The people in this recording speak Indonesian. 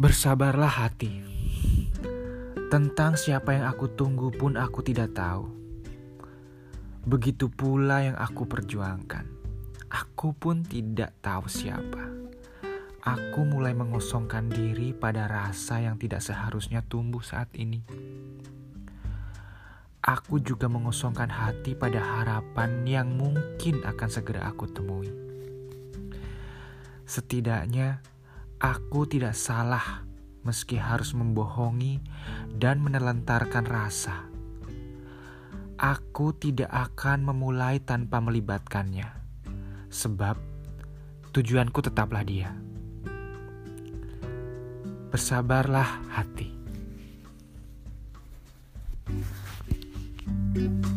Bersabarlah hati. Tentang siapa yang aku tunggu pun aku tidak tahu. Begitu pula yang aku perjuangkan. Aku pun tidak tahu siapa. Aku mulai mengosongkan diri pada rasa yang tidak seharusnya tumbuh saat ini. Aku juga mengosongkan hati pada harapan yang mungkin akan segera aku temui. Setidaknya, Aku tidak salah meski harus membohongi dan menelantarkan rasa. Aku tidak akan memulai tanpa melibatkannya, sebab tujuanku tetaplah dia. Bersabarlah hati. thank you